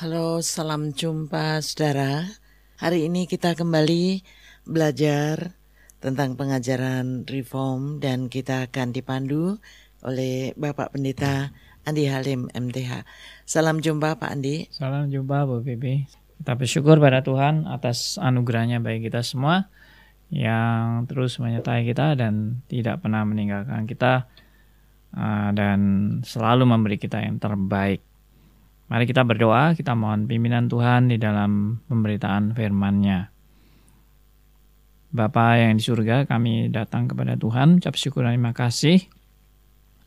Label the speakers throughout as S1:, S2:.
S1: Halo, salam jumpa saudara. Hari ini kita kembali belajar tentang pengajaran reform dan kita akan dipandu oleh Bapak Pendeta Andi Halim MTH. Salam jumpa Pak Andi.
S2: Salam jumpa Bu Bibi. Kita bersyukur pada Tuhan atas anugerahnya bagi kita semua yang terus menyertai kita dan tidak pernah meninggalkan kita uh, dan selalu memberi kita yang terbaik. Mari kita berdoa, kita mohon pimpinan Tuhan di dalam pemberitaan firman-Nya. Bapa yang di surga, kami datang kepada Tuhan, ucap syukur dan terima kasih.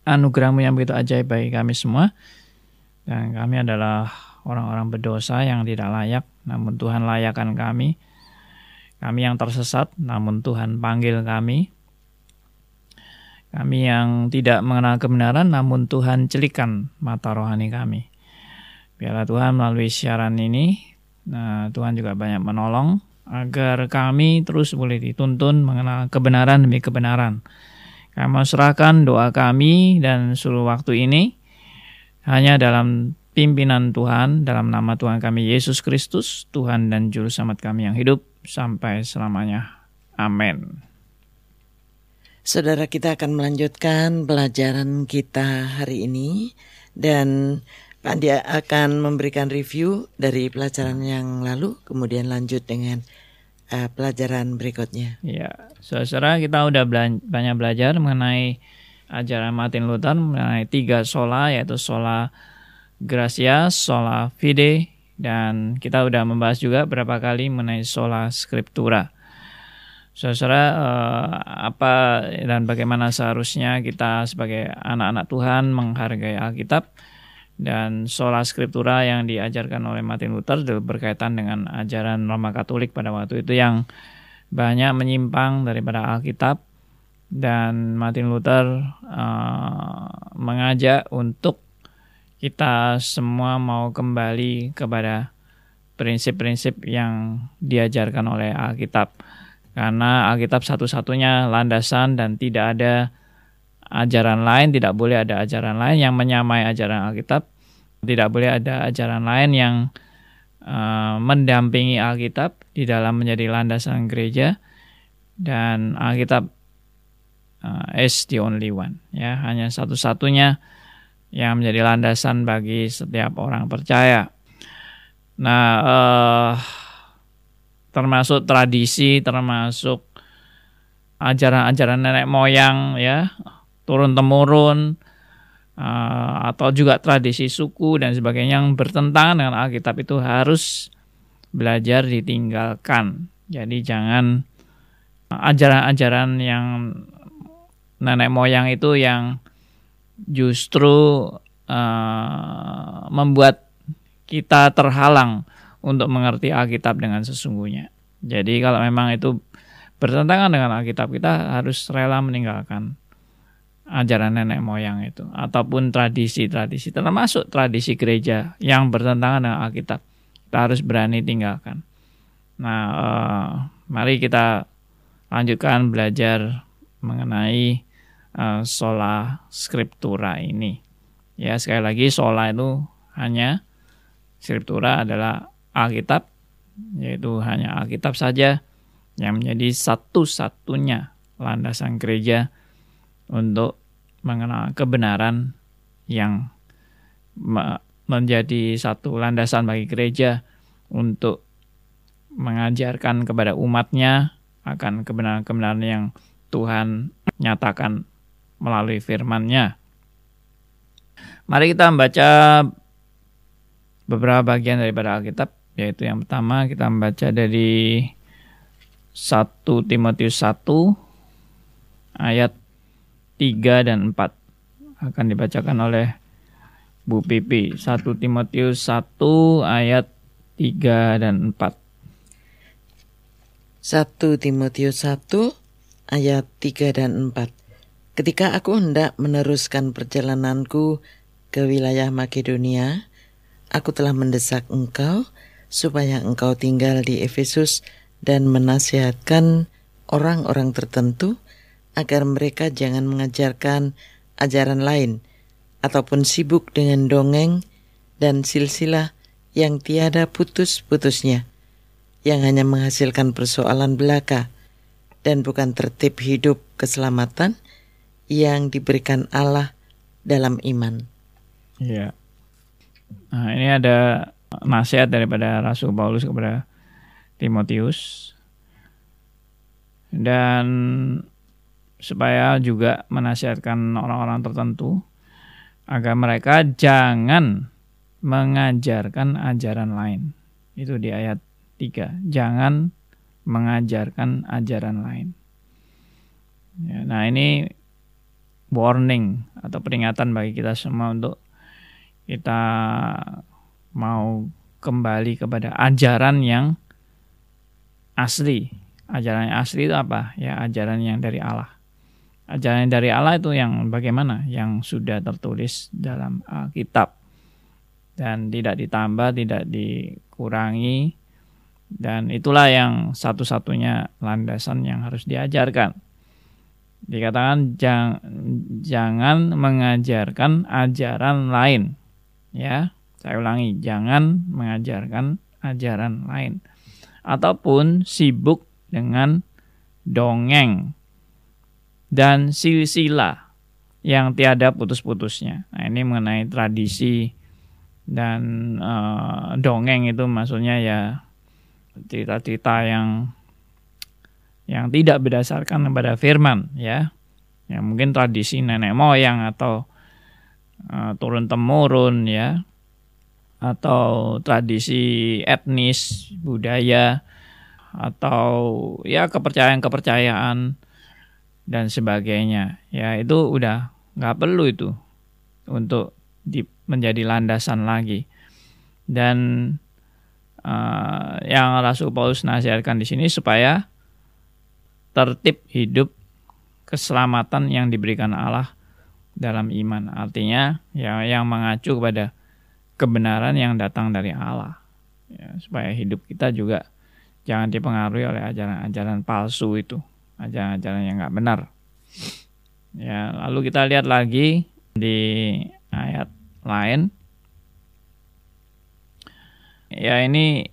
S2: Anugerahmu yang begitu ajaib bagi kami semua. Dan kami adalah orang-orang berdosa yang tidak layak, namun Tuhan layakkan kami. Kami yang tersesat, namun Tuhan panggil kami. Kami yang tidak mengenal kebenaran, namun Tuhan celikan mata rohani kami. Biarlah Tuhan melalui siaran ini, nah, Tuhan juga banyak menolong agar kami terus boleh dituntun mengenal kebenaran demi kebenaran. Kami serahkan doa kami dan seluruh waktu ini hanya dalam pimpinan Tuhan, dalam nama Tuhan kami Yesus Kristus, Tuhan dan Juru Selamat kami yang hidup sampai selamanya. Amin.
S1: Saudara kita akan melanjutkan pelajaran kita hari ini dan Pak Andi akan memberikan review dari pelajaran yang lalu, kemudian lanjut dengan uh, pelajaran berikutnya.
S2: Ya, saudara kita udah bela banyak belajar mengenai ajaran Martin Luther mengenai tiga sola yaitu sola gracia, sola fide, dan kita udah membahas juga berapa kali mengenai sola scriptura. Saudara, uh, apa dan bagaimana seharusnya kita sebagai anak-anak Tuhan menghargai Alkitab? Dan sola scriptura yang diajarkan oleh Martin Luther berkaitan dengan ajaran Roma Katolik pada waktu itu yang banyak menyimpang daripada Alkitab. Dan Martin Luther uh, mengajak untuk kita semua mau kembali kepada prinsip-prinsip yang diajarkan oleh Alkitab. Karena Alkitab satu-satunya landasan dan tidak ada ajaran lain, tidak boleh ada ajaran lain yang menyamai ajaran Alkitab, tidak boleh ada ajaran lain yang uh, mendampingi Alkitab di dalam menjadi landasan gereja. Dan Alkitab uh, is the only one ya. Hanya satu-satunya yang menjadi landasan bagi setiap orang percaya. Nah, uh, termasuk tradisi, termasuk ajaran-ajaran nenek moyang ya turun temurun uh, atau juga tradisi suku dan sebagainya yang bertentangan dengan Alkitab itu harus belajar ditinggalkan. Jadi jangan ajaran-ajaran yang nenek moyang itu yang justru uh, membuat kita terhalang untuk mengerti Alkitab dengan sesungguhnya. Jadi kalau memang itu bertentangan dengan Alkitab kita harus rela meninggalkan ajaran nenek moyang itu ataupun tradisi-tradisi termasuk tradisi gereja yang bertentangan dengan Alkitab kita harus berani tinggalkan. Nah, uh, mari kita lanjutkan belajar mengenai uh, sola scriptura ini. Ya, sekali lagi sola itu hanya scriptura adalah Alkitab yaitu hanya Alkitab saja yang menjadi satu-satunya landasan gereja untuk mengenal kebenaran yang menjadi satu landasan bagi gereja untuk mengajarkan kepada umatnya akan kebenaran-kebenaran yang Tuhan nyatakan melalui firman-Nya. Mari kita membaca beberapa bagian daripada Alkitab, yaitu yang pertama kita membaca dari 1 Timotius 1 ayat 3 dan 4 akan dibacakan oleh Bu Pipi. 1 Timotius 1 ayat 3 dan 4
S1: 1 Timotius 1 ayat 3 dan 4 Ketika aku hendak meneruskan perjalananku ke wilayah Makedonia, aku telah mendesak engkau supaya engkau tinggal di Efesus dan menasihatkan orang-orang tertentu agar mereka jangan mengajarkan ajaran lain ataupun sibuk dengan dongeng dan silsilah yang tiada putus-putusnya, yang hanya menghasilkan persoalan belaka, dan bukan tertib hidup keselamatan yang diberikan Allah dalam iman.
S2: Iya. Nah, ini ada nasihat daripada Rasul Paulus kepada Timotius. Dan supaya juga menasihatkan orang-orang tertentu agar mereka jangan mengajarkan ajaran lain. Itu di ayat 3. Jangan mengajarkan ajaran lain. Ya, nah ini warning atau peringatan bagi kita semua untuk kita mau kembali kepada ajaran yang asli. Ajaran yang asli itu apa? Ya ajaran yang dari Allah ajaran dari Allah itu yang bagaimana? Yang sudah tertulis dalam Alkitab. Dan tidak ditambah, tidak dikurangi. Dan itulah yang satu-satunya landasan yang harus diajarkan. Dikatakan jang, jangan mengajarkan ajaran lain. Ya, saya ulangi, jangan mengajarkan ajaran lain. Ataupun sibuk dengan dongeng dan silsilah yang tiada putus-putusnya. Nah, ini mengenai tradisi dan uh, dongeng itu maksudnya ya cerita-cerita yang yang tidak berdasarkan kepada firman ya. Ya mungkin tradisi nenek moyang atau uh, turun temurun ya atau tradisi etnis budaya atau ya kepercayaan-kepercayaan dan sebagainya. Ya itu udah nggak perlu itu untuk di, menjadi landasan lagi. Dan uh, yang Rasul Paulus nasihatkan di sini supaya tertib hidup keselamatan yang diberikan Allah dalam iman. Artinya ya yang mengacu kepada kebenaran yang datang dari Allah. Ya, supaya hidup kita juga jangan dipengaruhi oleh ajaran-ajaran palsu itu ajaran-ajaran yang nggak benar. Ya, lalu kita lihat lagi di ayat lain. Ya ini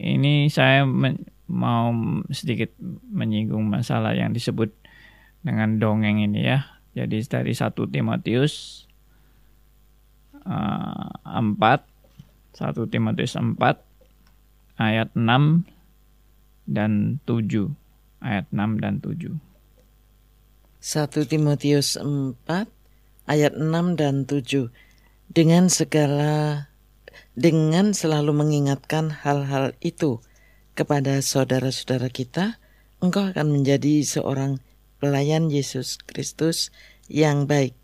S2: ini saya men, mau sedikit menyinggung masalah yang disebut dengan dongeng ini ya. Jadi dari 1 Timotius uh, 4 1 Timotius 4 ayat 6 dan 7 ayat 6 dan 7.
S1: 1 Timotius 4 ayat 6 dan 7 dengan segala dengan selalu mengingatkan hal-hal itu kepada saudara-saudara kita engkau akan menjadi seorang pelayan Yesus Kristus yang baik.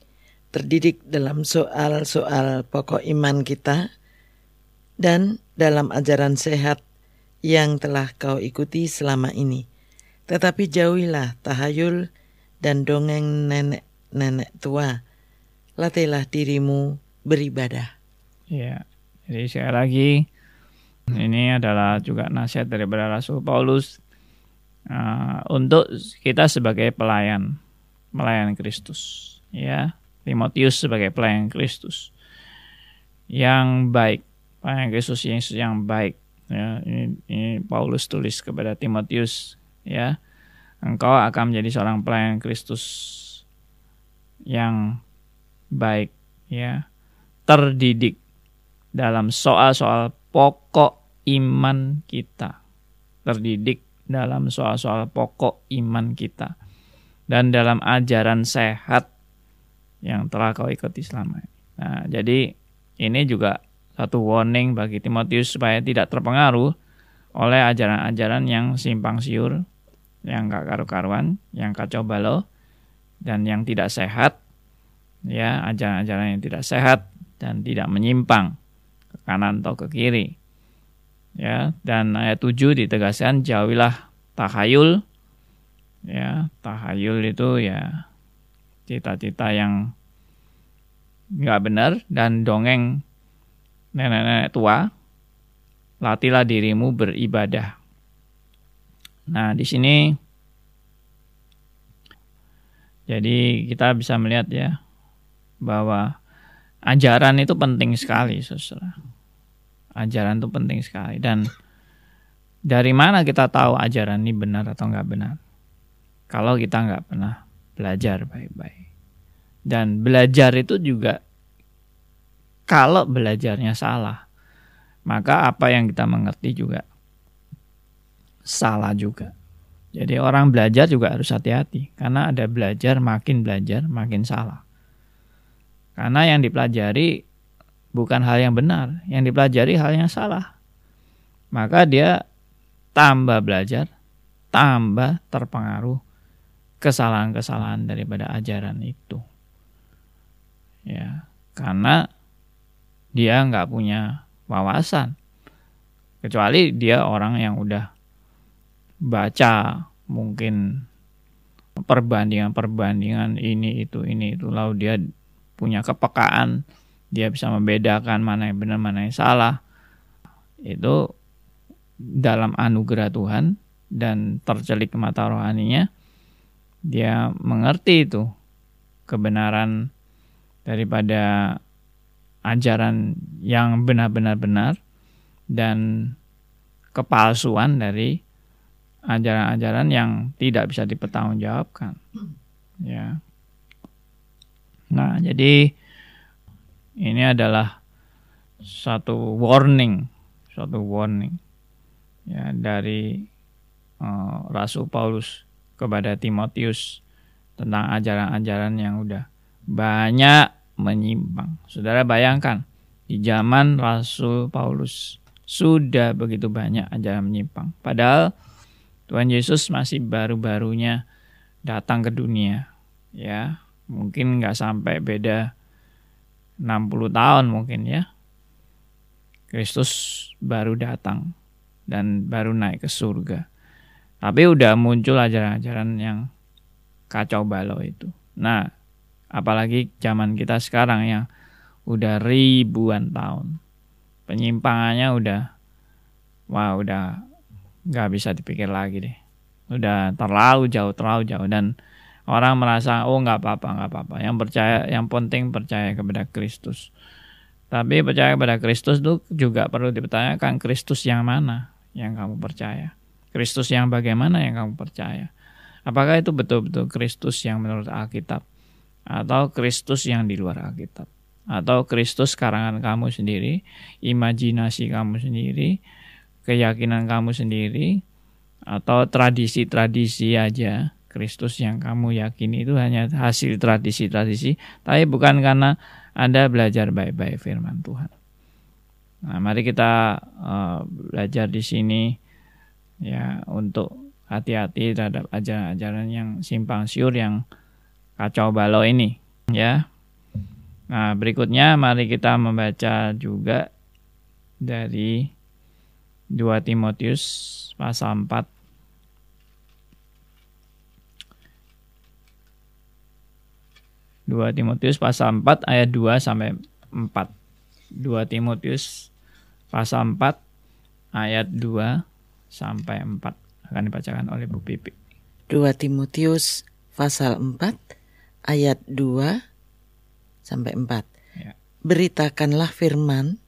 S1: Terdidik dalam soal-soal pokok iman kita dan dalam ajaran sehat yang telah kau ikuti selama ini tetapi jauhilah tahayul dan dongeng nenek-nenek tua. Latihlah dirimu beribadah.
S2: Ya, jadi sekali lagi ini adalah juga nasihat daripada Rasul Paulus uh, untuk kita sebagai pelayan, pelayan Kristus. Ya, Timotius sebagai pelayan Kristus yang baik, pelayan Kristus yang, yang baik. Ya, ini, ini Paulus tulis kepada Timotius ya. Engkau akan menjadi seorang pelayan Kristus yang baik ya. Terdidik dalam soal-soal pokok iman kita. Terdidik dalam soal-soal pokok iman kita. Dan dalam ajaran sehat yang telah kau ikuti selama ini. Nah, jadi ini juga satu warning bagi Timotius supaya tidak terpengaruh oleh ajaran-ajaran yang simpang siur yang gak karu-karuan, yang kacau balau, dan yang tidak sehat, ya ajaran-ajaran yang tidak sehat dan tidak menyimpang ke kanan atau ke kiri. Ya, dan ayat 7 ditegaskan jauhilah tahayul. Ya, tahayul itu ya cita-cita yang nggak benar dan dongeng nenek-nenek tua. Latilah dirimu beribadah Nah, di sini jadi kita bisa melihat ya bahwa ajaran itu penting sekali, Saudara. ajaran itu penting sekali dan dari mana kita tahu ajaran ini benar atau nggak benar? Kalau kita nggak pernah belajar baik-baik. Dan belajar itu juga kalau belajarnya salah, maka apa yang kita mengerti juga salah juga. Jadi orang belajar juga harus hati-hati karena ada belajar makin belajar makin salah. Karena yang dipelajari bukan hal yang benar, yang dipelajari hal yang salah. Maka dia tambah belajar, tambah terpengaruh kesalahan-kesalahan daripada ajaran itu. Ya, karena dia nggak punya wawasan. Kecuali dia orang yang udah baca mungkin perbandingan-perbandingan ini itu ini itu. Lalu dia punya kepekaan dia bisa membedakan mana yang benar mana yang salah. Itu dalam anugerah Tuhan dan tercelik mata rohaninya dia mengerti itu kebenaran daripada ajaran yang benar-benar benar dan kepalsuan dari ajaran-ajaran yang tidak bisa dipertanggungjawabkan. Ya. Nah, jadi ini adalah satu warning, satu warning ya dari uh, Rasul Paulus kepada Timotius tentang ajaran-ajaran yang udah banyak menyimpang. Saudara bayangkan di zaman Rasul Paulus sudah begitu banyak ajaran menyimpang. Padahal Tuhan Yesus masih baru-barunya datang ke dunia. Ya, mungkin nggak sampai beda 60 tahun mungkin ya. Kristus baru datang dan baru naik ke surga. Tapi udah muncul ajaran-ajaran yang kacau balau itu. Nah, apalagi zaman kita sekarang yang udah ribuan tahun. Penyimpangannya udah wah udah nggak bisa dipikir lagi deh. Udah terlalu jauh, terlalu jauh dan orang merasa oh nggak apa-apa, nggak apa-apa. Yang percaya, yang penting percaya kepada Kristus. Tapi percaya kepada Kristus itu juga perlu dipertanyakan Kristus yang mana yang kamu percaya? Kristus yang bagaimana yang kamu percaya? Apakah itu betul-betul Kristus yang menurut Alkitab? Atau Kristus yang di luar Alkitab? Atau Kristus karangan kamu sendiri, imajinasi kamu sendiri, keyakinan kamu sendiri, atau tradisi-tradisi aja Kristus yang kamu yakini itu hanya hasil tradisi-tradisi, tapi bukan karena Anda belajar baik-baik firman Tuhan. Nah, mari kita uh, belajar di sini ya untuk hati-hati terhadap ajaran-ajaran yang simpang siur yang kacau balau ini ya. Nah, berikutnya mari kita membaca juga dari 2 Timotius pasal 4 2 Timotius pasal 4 ayat 2 sampai 4. 2 Timotius pasal 4 ayat 2 sampai 4 akan dibacakan oleh Bu Pipi.
S1: 2 Timotius pasal 4 ayat 2 sampai 4. Ya. Beritakanlah firman,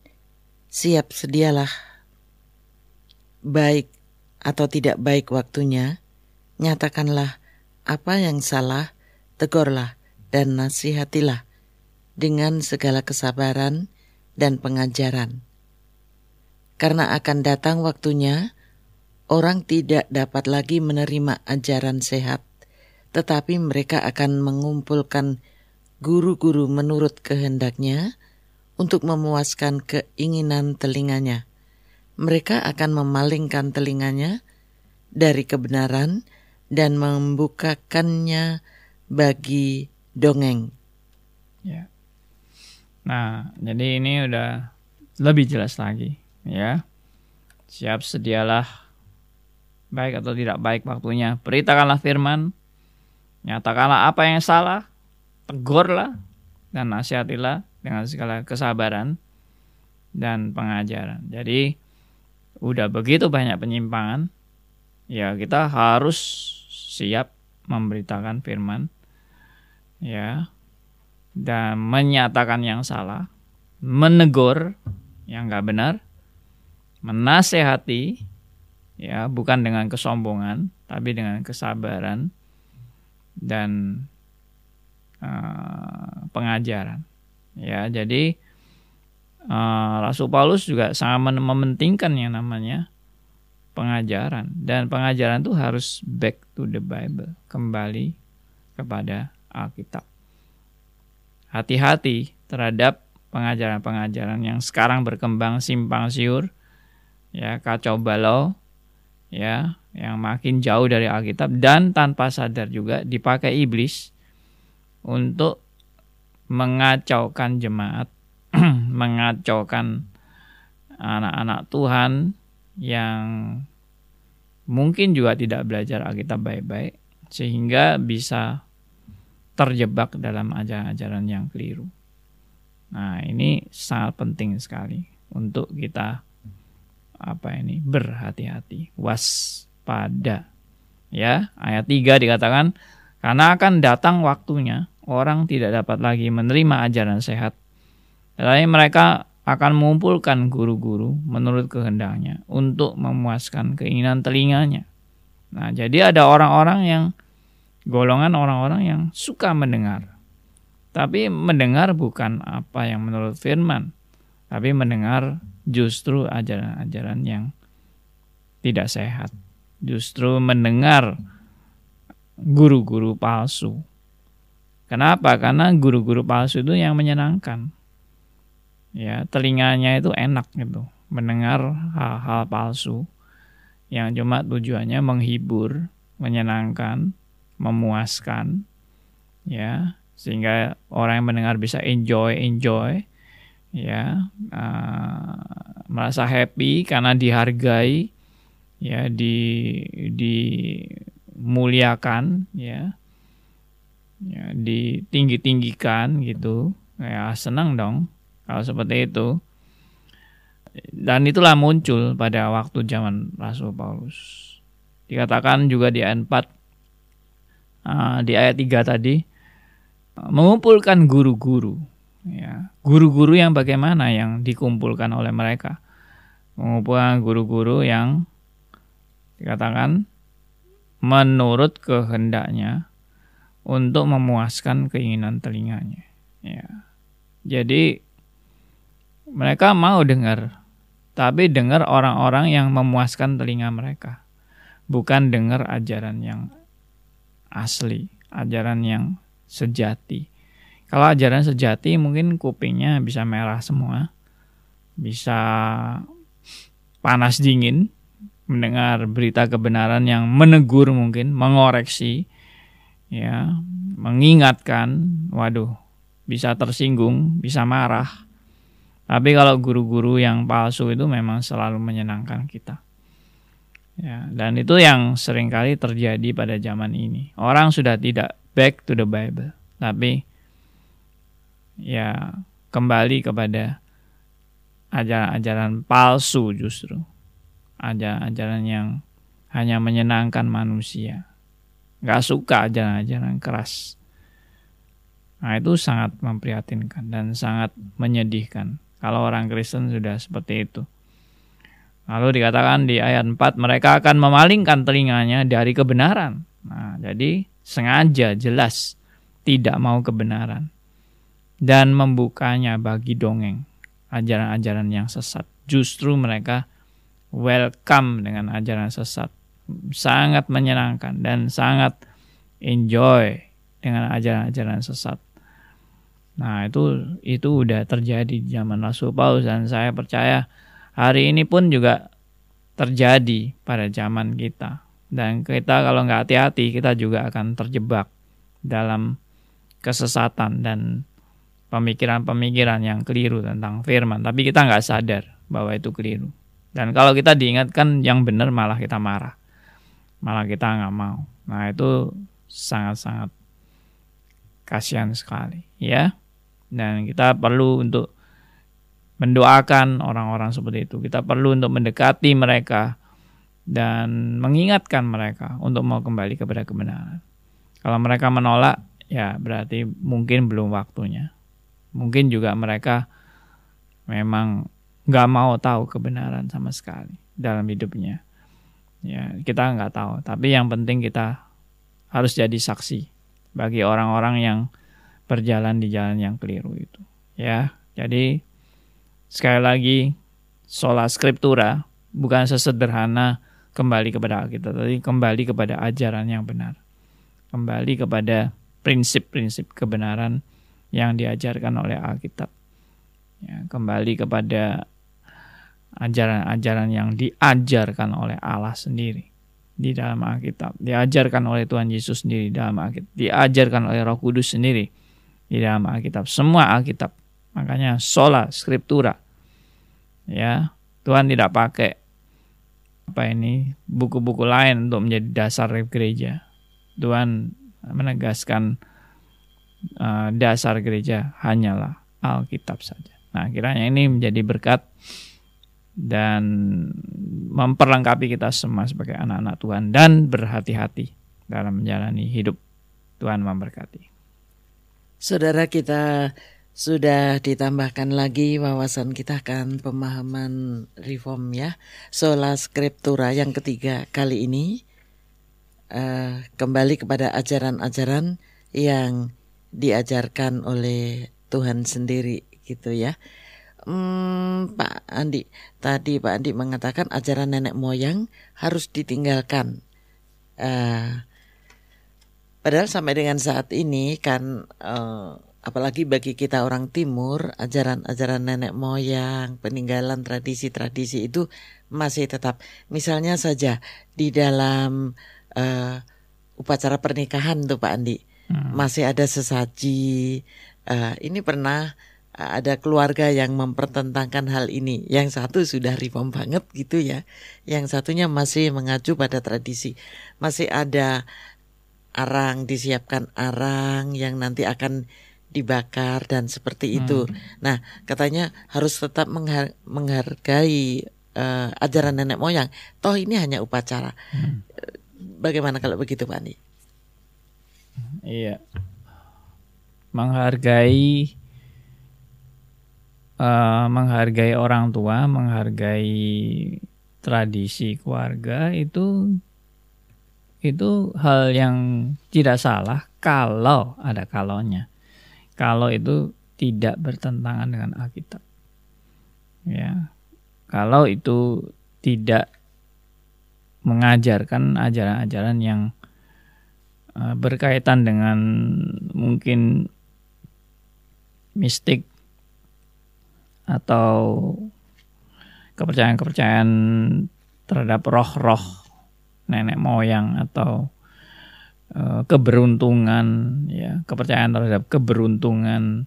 S1: siap sedialah baik atau tidak baik waktunya, nyatakanlah apa yang salah, tegurlah dan nasihatilah dengan segala kesabaran dan pengajaran. Karena akan datang waktunya, orang tidak dapat lagi menerima ajaran sehat, tetapi mereka akan mengumpulkan guru-guru menurut kehendaknya untuk memuaskan keinginan telinganya. Mereka akan memalingkan telinganya dari kebenaran dan membukakannya bagi dongeng.
S2: Ya. Nah, jadi ini udah lebih jelas lagi, ya. Siap sedialah baik atau tidak baik waktunya. Beritakanlah firman, nyatakanlah apa yang salah, tegurlah dan nasihatilah dengan segala kesabaran dan pengajaran. Jadi udah begitu banyak penyimpangan, ya kita harus siap memberitakan firman, ya dan menyatakan yang salah, menegur yang nggak benar, menasehati ya bukan dengan kesombongan tapi dengan kesabaran dan uh, pengajaran ya. Jadi uh, Rasul Paulus juga sangat mementingkan yang namanya pengajaran. Dan pengajaran itu harus back to the Bible kembali kepada Alkitab. Hati-hati terhadap pengajaran-pengajaran yang sekarang berkembang simpang siur ya kacau balau ya yang makin jauh dari Alkitab dan tanpa sadar juga dipakai iblis untuk mengacaukan jemaat, mengacaukan anak-anak Tuhan yang mungkin juga tidak belajar Alkitab baik-baik sehingga bisa terjebak dalam ajaran-ajaran yang keliru. Nah, ini sangat penting sekali untuk kita apa ini berhati-hati waspada ya ayat 3 dikatakan karena akan datang waktunya orang tidak dapat lagi menerima ajaran sehat tetapi mereka akan mengumpulkan guru-guru menurut kehendaknya untuk memuaskan keinginan telinganya nah jadi ada orang-orang yang golongan orang-orang yang suka mendengar tapi mendengar bukan apa yang menurut firman tapi mendengar justru ajaran-ajaran yang tidak sehat. Justru mendengar guru-guru palsu. Kenapa? Karena guru-guru palsu itu yang menyenangkan. Ya, telinganya itu enak gitu, mendengar hal-hal palsu yang cuma tujuannya menghibur, menyenangkan, memuaskan, ya, sehingga orang yang mendengar bisa enjoy, enjoy, ya. Uh, merasa happy karena dihargai ya di dimuliakan ya. Ya ditinggi tinggikan gitu. Ya senang dong kalau seperti itu. Dan itulah muncul pada waktu zaman Rasul Paulus. Dikatakan juga di ayat 4 uh, di ayat 3 tadi mengumpulkan guru-guru ya. Guru-guru yang bagaimana yang dikumpulkan oleh mereka? Mengumpulkan guru-guru yang dikatakan menurut kehendaknya untuk memuaskan keinginan telinganya ya. Jadi mereka mau dengar tapi dengar orang-orang yang memuaskan telinga mereka bukan dengar ajaran yang asli ajaran yang sejati kalau ajaran sejati mungkin kupingnya bisa merah semua. Bisa panas dingin mendengar berita kebenaran yang menegur mungkin, mengoreksi, ya, mengingatkan, waduh, bisa tersinggung, bisa marah. Tapi kalau guru-guru yang palsu itu memang selalu menyenangkan kita. Ya, dan itu yang sering kali terjadi pada zaman ini. Orang sudah tidak back to the Bible, tapi ya kembali kepada ajaran-ajaran palsu justru. Ajaran-ajaran yang hanya menyenangkan manusia. Gak suka ajaran-ajaran keras. Nah itu sangat memprihatinkan dan sangat menyedihkan. Kalau orang Kristen sudah seperti itu. Lalu dikatakan di ayat 4 mereka akan memalingkan telinganya dari kebenaran. Nah, jadi sengaja jelas tidak mau kebenaran dan membukanya bagi dongeng, ajaran-ajaran yang sesat. Justru mereka welcome dengan ajaran sesat, sangat menyenangkan dan sangat enjoy dengan ajaran-ajaran sesat. Nah, itu itu udah terjadi di zaman Rasul Paulus dan saya percaya hari ini pun juga terjadi pada zaman kita. Dan kita kalau nggak hati-hati kita juga akan terjebak dalam kesesatan dan pemikiran-pemikiran yang keliru tentang firman, tapi kita nggak sadar bahwa itu keliru. Dan kalau kita diingatkan yang benar malah kita marah, malah kita nggak mau. Nah itu sangat-sangat kasihan sekali, ya. Dan kita perlu untuk mendoakan orang-orang seperti itu. Kita perlu untuk mendekati mereka dan mengingatkan mereka untuk mau kembali kepada kebenaran. Kalau mereka menolak, ya berarti mungkin belum waktunya mungkin juga mereka memang nggak mau tahu kebenaran sama sekali dalam hidupnya. Ya, kita nggak tahu. Tapi yang penting kita harus jadi saksi bagi orang-orang yang berjalan di jalan yang keliru itu. Ya, jadi sekali lagi sola scriptura bukan sesederhana kembali kepada Alkitab, tapi kembali kepada ajaran yang benar. Kembali kepada prinsip-prinsip kebenaran yang diajarkan oleh Alkitab. Ya, kembali kepada ajaran-ajaran yang diajarkan oleh Allah sendiri di dalam Alkitab, diajarkan oleh Tuhan Yesus sendiri di dalam Alkitab, diajarkan oleh Roh Kudus sendiri di dalam Alkitab. Semua Alkitab. Makanya sola scriptura. Ya, Tuhan tidak pakai apa ini buku-buku lain untuk menjadi dasar gereja. Tuhan menegaskan uh, dasar gereja hanyalah Alkitab saja. Nah, kiranya ini menjadi berkat dan memperlengkapi kita semua sebagai anak-anak Tuhan dan berhati-hati dalam menjalani hidup. Tuhan memberkati.
S1: Saudara kita sudah ditambahkan lagi wawasan kita kan pemahaman reform ya. Sola Scriptura yang ketiga kali ini uh, kembali kepada ajaran-ajaran yang diajarkan oleh Tuhan sendiri gitu ya. Hmm, Pak Andi, tadi Pak Andi mengatakan ajaran nenek moyang harus ditinggalkan. Uh, padahal sampai dengan saat ini kan, uh, apalagi bagi kita orang Timur, ajaran-ajaran nenek moyang, peninggalan tradisi-tradisi itu masih tetap. Misalnya saja di dalam uh, upacara pernikahan tuh Pak Andi, hmm. masih ada sesaji. Uh, ini pernah ada keluarga yang mempertentangkan hal ini. Yang satu sudah reform banget gitu ya. Yang satunya masih mengacu pada tradisi. Masih ada arang, disiapkan arang yang nanti akan dibakar dan seperti itu. Hmm. Nah, katanya harus tetap menghar menghargai uh, ajaran nenek moyang. Toh ini hanya upacara. Hmm. Bagaimana kalau begitu, Pak Andi?
S2: Iya. Menghargai uh, menghargai orang tua, menghargai tradisi keluarga itu itu hal yang tidak salah kalau ada kalaunya. Kalau itu tidak bertentangan dengan Alkitab. Ya. Kalau itu tidak mengajarkan ajaran-ajaran yang uh, berkaitan dengan mungkin mistik atau kepercayaan-kepercayaan terhadap roh-roh nenek moyang atau uh, keberuntungan ya kepercayaan terhadap keberuntungan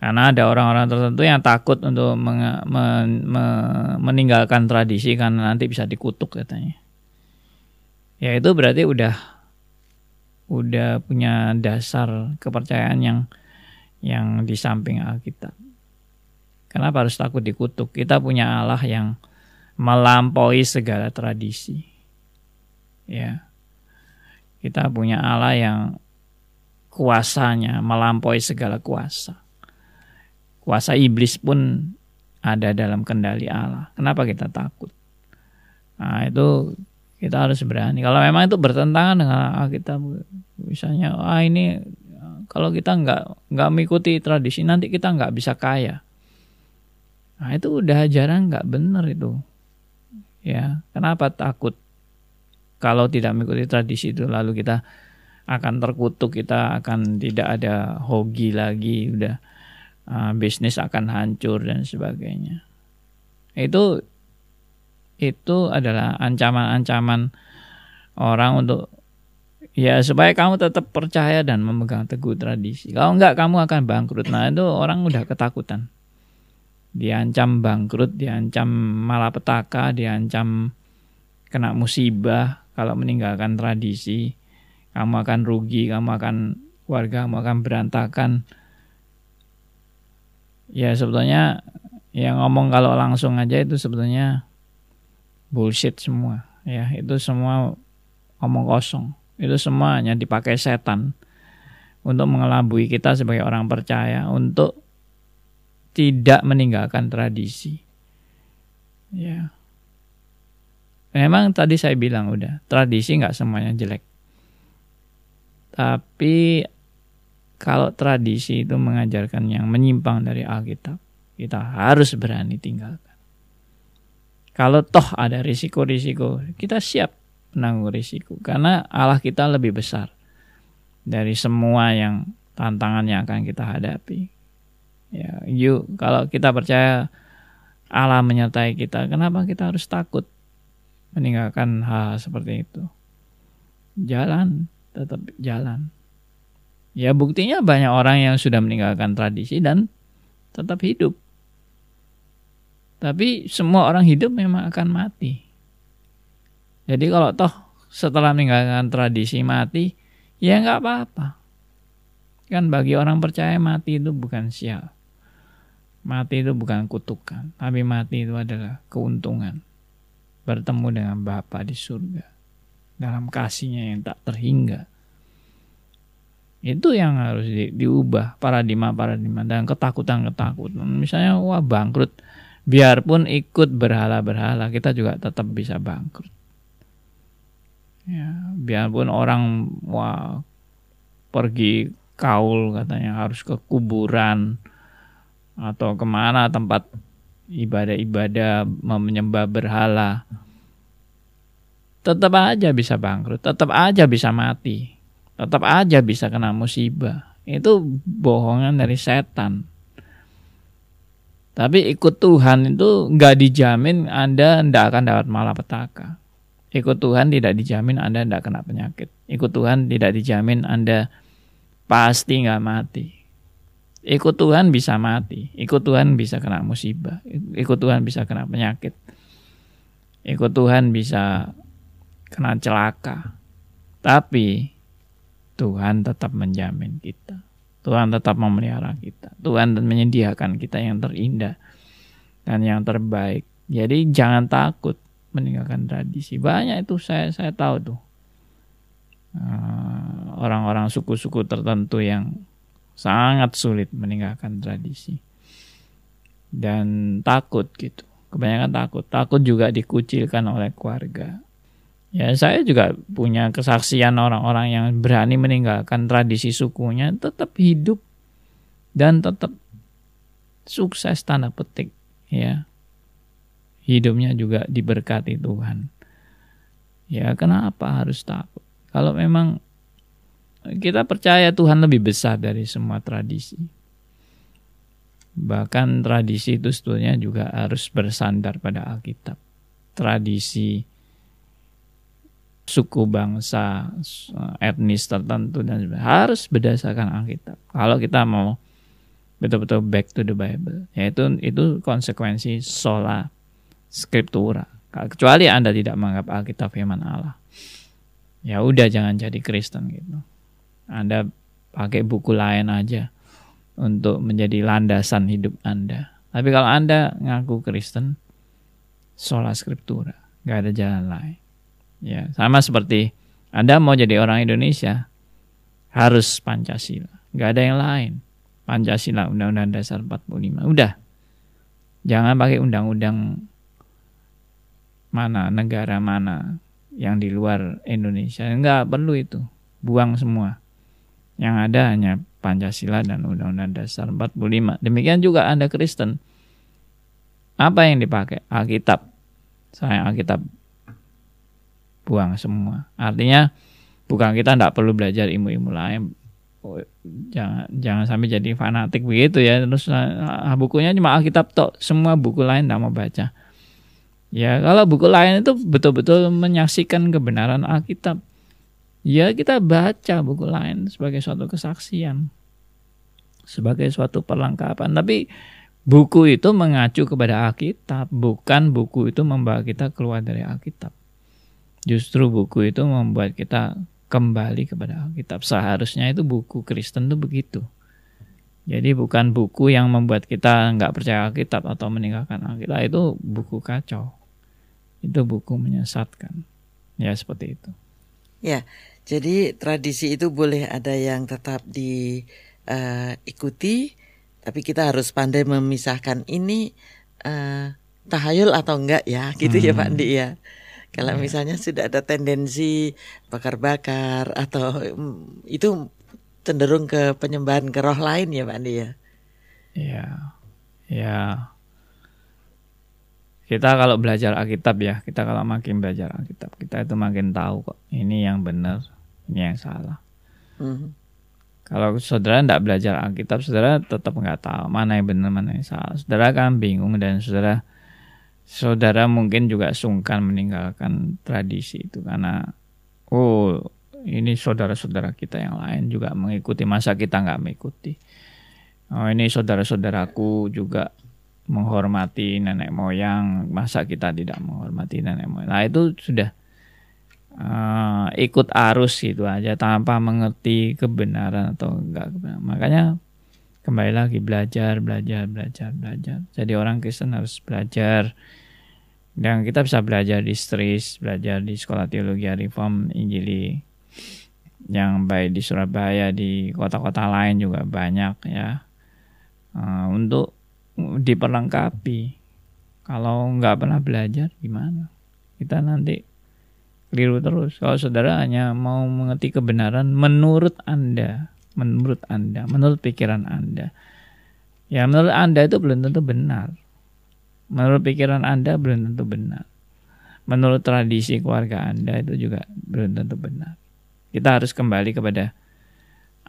S2: karena ada orang-orang tertentu yang takut untuk meng, me, me, meninggalkan tradisi karena nanti bisa dikutuk katanya ya itu berarti udah udah punya dasar kepercayaan yang yang di samping Alkitab Kenapa harus takut dikutuk? Kita punya Allah yang melampaui segala tradisi. Ya. Kita punya Allah yang kuasanya melampaui segala kuasa. Kuasa iblis pun ada dalam kendali Allah. Kenapa kita takut? Nah, itu kita harus berani. Kalau memang itu bertentangan dengan kita misalnya, ah ini kalau kita nggak nggak mengikuti tradisi nanti kita nggak bisa kaya. Nah itu udah jarang nggak benar itu. Ya, kenapa takut? Kalau tidak mengikuti tradisi itu lalu kita akan terkutuk, kita akan tidak ada hoki lagi, udah uh, bisnis akan hancur dan sebagainya. Itu itu adalah ancaman-ancaman orang untuk ya supaya kamu tetap percaya dan memegang teguh tradisi. Kalau enggak kamu akan bangkrut. Nah, itu orang udah ketakutan diancam bangkrut, diancam malapetaka, diancam kena musibah kalau meninggalkan tradisi, kamu akan rugi, kamu akan warga kamu akan berantakan. Ya sebetulnya yang ngomong kalau langsung aja itu sebetulnya bullshit semua. Ya itu semua ngomong kosong. Itu semua hanya dipakai setan untuk mengelabui kita sebagai orang percaya untuk tidak meninggalkan tradisi. Ya. Memang tadi saya bilang udah, tradisi nggak semuanya jelek. Tapi kalau tradisi itu mengajarkan yang menyimpang dari Alkitab, kita harus berani tinggalkan. Kalau toh ada risiko-risiko, kita siap menanggung risiko. Karena Allah kita lebih besar dari semua yang tantangan yang akan kita hadapi. Ya, yuk kalau kita percaya Allah menyertai kita, kenapa kita harus takut meninggalkan hal, -hal seperti itu? Jalan, tetap jalan. Ya buktinya banyak orang yang sudah meninggalkan tradisi dan tetap hidup. Tapi semua orang hidup memang akan mati. Jadi kalau toh setelah meninggalkan tradisi mati, ya nggak apa-apa. Kan bagi orang percaya mati itu bukan sial. Mati itu bukan kutukan, tapi mati itu adalah keuntungan. Bertemu dengan Bapa di surga. Dalam kasihnya yang tak terhingga. Itu yang harus di, diubah paradigma-paradigma dan ketakutan-ketakutan. Misalnya wah bangkrut, biarpun ikut berhala-berhala kita juga tetap bisa bangkrut. Ya, biarpun orang wah pergi kaul katanya harus ke kuburan, atau ke mana tempat ibadah-ibadah menyembah berhala tetap aja bisa bangkrut tetap aja bisa mati tetap aja bisa kena musibah itu bohongan dari setan tapi ikut Tuhan itu nggak dijamin Anda tidak akan dapat malapetaka. Ikut Tuhan tidak dijamin Anda tidak kena penyakit. Ikut Tuhan tidak dijamin Anda pasti nggak mati. Ikut Tuhan bisa mati, ikut Tuhan bisa kena musibah, ikut Tuhan bisa kena penyakit, ikut Tuhan bisa kena celaka. Tapi Tuhan tetap menjamin kita. Tuhan tetap memelihara kita. Tuhan menyediakan kita yang terindah dan yang terbaik. Jadi jangan takut meninggalkan tradisi. Banyak itu saya saya tahu tuh eh, orang-orang suku-suku tertentu yang sangat sulit meninggalkan tradisi. Dan takut gitu. Kebanyakan takut. Takut juga dikucilkan oleh keluarga. Ya saya juga punya kesaksian orang-orang yang berani meninggalkan tradisi sukunya tetap hidup dan tetap sukses tanda petik ya. Hidupnya juga diberkati Tuhan. Ya kenapa harus takut? Kalau memang kita percaya Tuhan lebih besar dari semua tradisi. Bahkan tradisi itu sebetulnya juga harus bersandar pada Alkitab. Tradisi suku bangsa, etnis tertentu dan harus berdasarkan Alkitab. Kalau kita mau betul-betul back to the Bible, yaitu itu konsekuensi sola scriptura. Kecuali Anda tidak menganggap Alkitab firman Allah. Ya udah jangan jadi Kristen gitu. Anda pakai buku lain aja untuk menjadi landasan hidup Anda. Tapi kalau Anda ngaku Kristen, sola scriptura, nggak ada jalan lain. Ya, sama seperti Anda mau jadi orang Indonesia, harus Pancasila, nggak ada yang lain. Pancasila, Undang-Undang Dasar 45, udah. Jangan pakai undang-undang mana, negara mana yang di luar Indonesia. Nggak perlu itu, buang semua. Yang ada hanya Pancasila dan Undang-Undang Dasar 45. Demikian juga Anda Kristen. Apa yang dipakai? Alkitab. Saya Alkitab buang semua. Artinya bukan kita tidak perlu belajar ilmu-ilmu lain. Oh, jangan jangan sampai jadi fanatik begitu ya. Terus ah, bukunya cuma Alkitab tok, semua buku lain tidak mau baca. Ya kalau buku lain itu betul-betul menyaksikan kebenaran Alkitab ya kita baca buku lain sebagai suatu kesaksian, sebagai suatu perlengkapan. Tapi buku itu mengacu kepada Alkitab, bukan buku itu membawa kita keluar dari Alkitab. Justru buku itu membuat kita kembali kepada Alkitab. Seharusnya itu buku Kristen itu begitu. Jadi bukan buku yang membuat kita nggak percaya Alkitab atau meninggalkan Alkitab. Itu buku kacau. Itu buku menyesatkan. Ya seperti itu.
S1: Ya, jadi tradisi itu boleh ada yang tetap diikuti, uh, tapi kita harus pandai memisahkan ini uh, tahayul atau enggak ya gitu hmm. ya Pak Andi ya. Kalau
S2: Iya.
S1: misalnya sudah ada tendensi bakar-bakar atau mm, itu cenderung ke penyembahan ke roh lain ya Pak Andi ya.
S2: Ya, ya. Kita kalau belajar Alkitab ya, kita kalau makin belajar Alkitab, kita itu makin tahu kok ini yang benar, ini yang salah.
S1: Mhm.
S2: Kalau saudara tidak belajar Alkitab, saudara tetap nggak tahu mana yang benar, mana yang salah. Saudara kan bingung dan saudara, saudara mungkin juga sungkan meninggalkan tradisi itu karena, oh ini saudara-saudara kita yang lain juga mengikuti, masa kita nggak mengikuti. Oh ini saudara-saudaraku juga menghormati nenek moyang, masa kita tidak menghormati nenek moyang? Nah itu sudah eh, ikut arus gitu aja tanpa mengerti kebenaran atau enggak kebenaran. Makanya kembali lagi belajar, belajar, belajar, belajar. Jadi orang Kristen harus belajar dan kita bisa belajar di STRIS, belajar di Sekolah Teologi Reform Injili yang baik di Surabaya, di kota-kota lain juga banyak ya. Eh, untuk diperlengkapi. Kalau nggak pernah belajar gimana? Kita nanti keliru terus. Kalau saudara hanya mau mengerti kebenaran menurut Anda, menurut Anda, menurut pikiran Anda. Ya menurut Anda itu belum tentu benar. Menurut pikiran Anda belum tentu benar. Menurut tradisi keluarga Anda itu juga belum tentu benar. Kita harus kembali kepada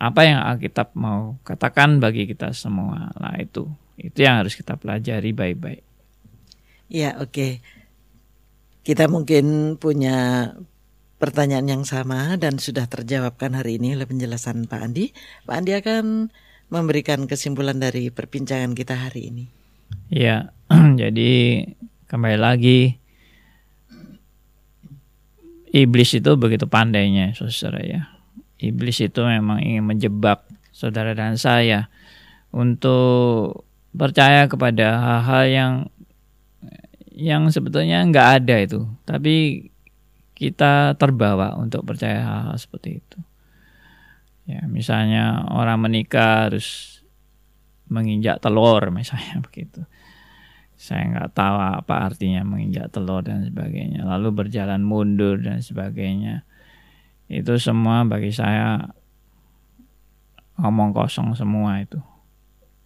S2: apa yang Alkitab mau katakan bagi kita semua. Nah itu, itu yang harus kita pelajari baik-baik.
S1: Ya oke. Kita mungkin punya pertanyaan yang sama dan sudah terjawabkan hari ini oleh penjelasan Pak Andi. Pak Andi akan memberikan kesimpulan dari perbincangan kita hari ini.
S2: Ya, jadi kembali lagi iblis itu begitu pandainya, saudara ya. Iblis itu memang ingin menjebak saudara dan saya untuk percaya kepada hal-hal yang yang sebetulnya nggak ada itu, tapi kita terbawa untuk percaya hal-hal seperti itu. Ya, misalnya orang menikah harus menginjak telur, misalnya begitu. Saya nggak tahu apa artinya menginjak telur dan sebagainya. Lalu berjalan mundur dan sebagainya. Itu semua bagi saya ngomong kosong semua itu.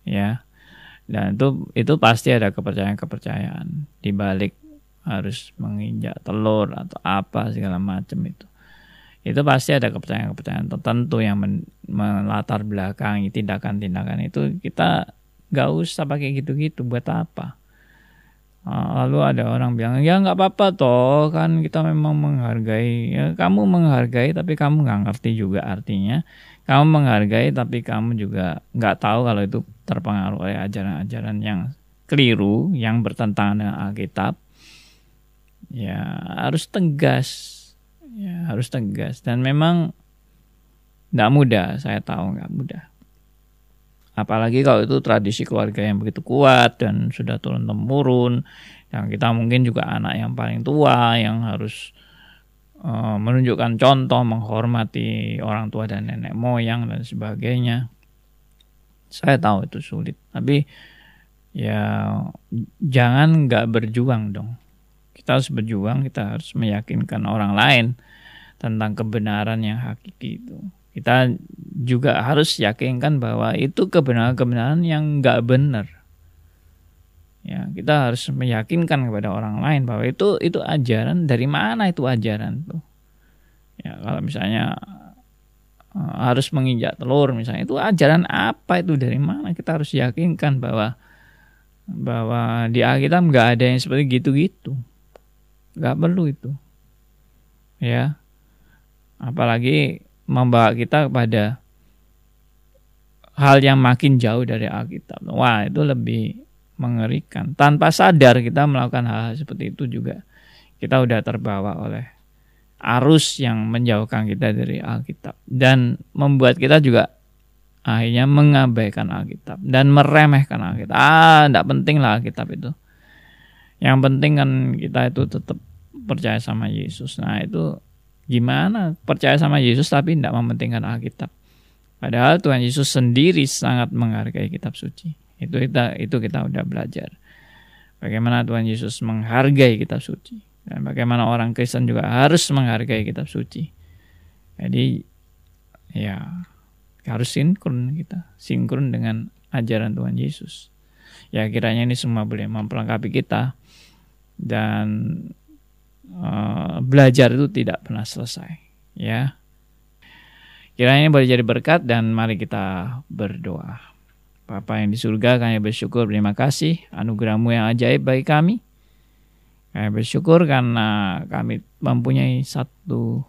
S2: Ya. Dan itu itu pasti ada kepercayaan-kepercayaan. Di balik harus menginjak telur atau apa segala macam itu. Itu pasti ada kepercayaan-kepercayaan tertentu yang men, melatar belakangi tindakan-tindakan itu. Kita nggak usah pakai gitu-gitu. Buat apa? Ah, Lalu ada orang bilang ya nggak apa-apa toh. Kan kita memang menghargai. Ya kamu menghargai tapi kamu nggak ngerti juga artinya kamu menghargai tapi kamu juga nggak tahu kalau itu terpengaruh oleh ajaran-ajaran yang keliru yang bertentangan dengan Alkitab. Ya harus tegas. Ya harus tegas. Dan memang nggak mudah. Saya tahu nggak mudah. Apalagi kalau itu tradisi keluarga yang begitu kuat dan sudah turun temurun yang kita mungkin juga anak yang paling tua yang harus uh, menunjukkan contoh menghormati orang tua dan nenek moyang dan sebagainya. Saya tahu itu sulit tapi ya jangan nggak berjuang dong. Kita harus berjuang kita harus meyakinkan orang lain tentang kebenaran yang hakiki itu. Kita juga harus yakinkan bahwa itu kebenaran-kebenaran yang nggak benar. Ya, kita harus meyakinkan kepada orang lain bahwa itu itu ajaran dari mana itu ajaran tuh. Ya, kalau misalnya uh, harus menginjak telur misalnya itu ajaran apa itu dari mana kita harus yakinkan bahwa bahwa di Alkitab nggak ada yang seperti gitu-gitu. Nggak perlu itu. Ya. Apalagi membawa kita kepada hal yang makin jauh dari Alkitab. Wah, itu lebih mengerikan. Tanpa sadar kita melakukan hal, -hal seperti itu juga kita udah terbawa oleh arus yang menjauhkan kita dari Alkitab dan membuat kita juga akhirnya mengabaikan Alkitab dan meremehkan Alkitab. Ah, tidak penting lah Alkitab itu. Yang penting kan kita itu tetap percaya sama Yesus. Nah, itu Gimana percaya sama Yesus tapi tidak mementingkan Alkitab? Padahal Tuhan Yesus sendiri sangat menghargai kitab suci. Itu kita itu kita udah belajar. bagaimana Tuhan Yesus menghargai kitab suci dan bagaimana orang Kristen juga harus menghargai kitab suci. Jadi ya harus sinkron kita, sinkron dengan ajaran Tuhan Yesus. Ya kiranya ini semua boleh memperlengkapi kita dan uh, belajar itu tidak pernah selesai. Ya, kiranya ini boleh jadi berkat dan mari kita berdoa. Bapa yang di surga, kami bersyukur, terima kasih anugerahmu yang ajaib bagi kami. Kami bersyukur karena kami mempunyai satu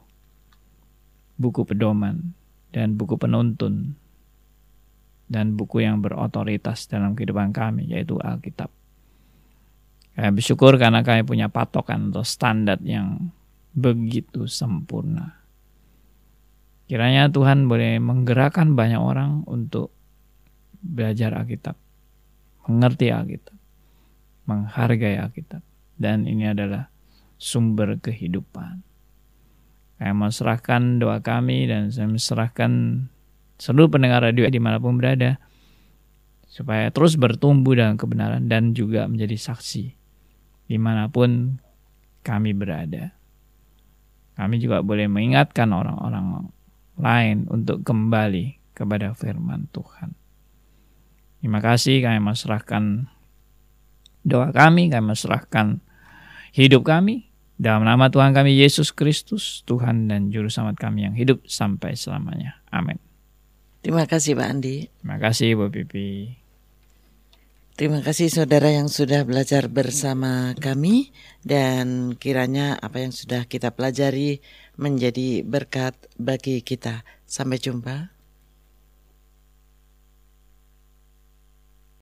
S2: buku pedoman dan buku penuntun dan buku yang berotoritas dalam kehidupan kami yaitu Alkitab. Kami bersyukur karena kami punya patokan atau standar yang begitu sempurna. Kiranya Tuhan boleh menggerakkan banyak orang untuk belajar Alkitab, mengerti Alkitab, menghargai Alkitab dan ini adalah sumber kehidupan. Saya serahkan doa kami dan saya serahkan seluruh pendengar radio di mana pun berada supaya terus bertumbuh dalam kebenaran dan juga menjadi saksi di mana pun kami berada. Kami juga boleh mengingatkan orang-orang lain untuk kembali kepada firman Tuhan. Terima kasih kami serahkan doa kami, kami serahkan hidup kami. Dalam nama Tuhan kami Yesus Kristus, Tuhan dan Juru Selamat kami yang hidup sampai selamanya. Amin.
S1: Terima kasih Pak Andi.
S2: Terima kasih Bu Pipi.
S1: Terima kasih saudara yang sudah belajar bersama kami dan kiranya apa yang sudah kita pelajari menjadi berkat bagi kita. Sampai jumpa.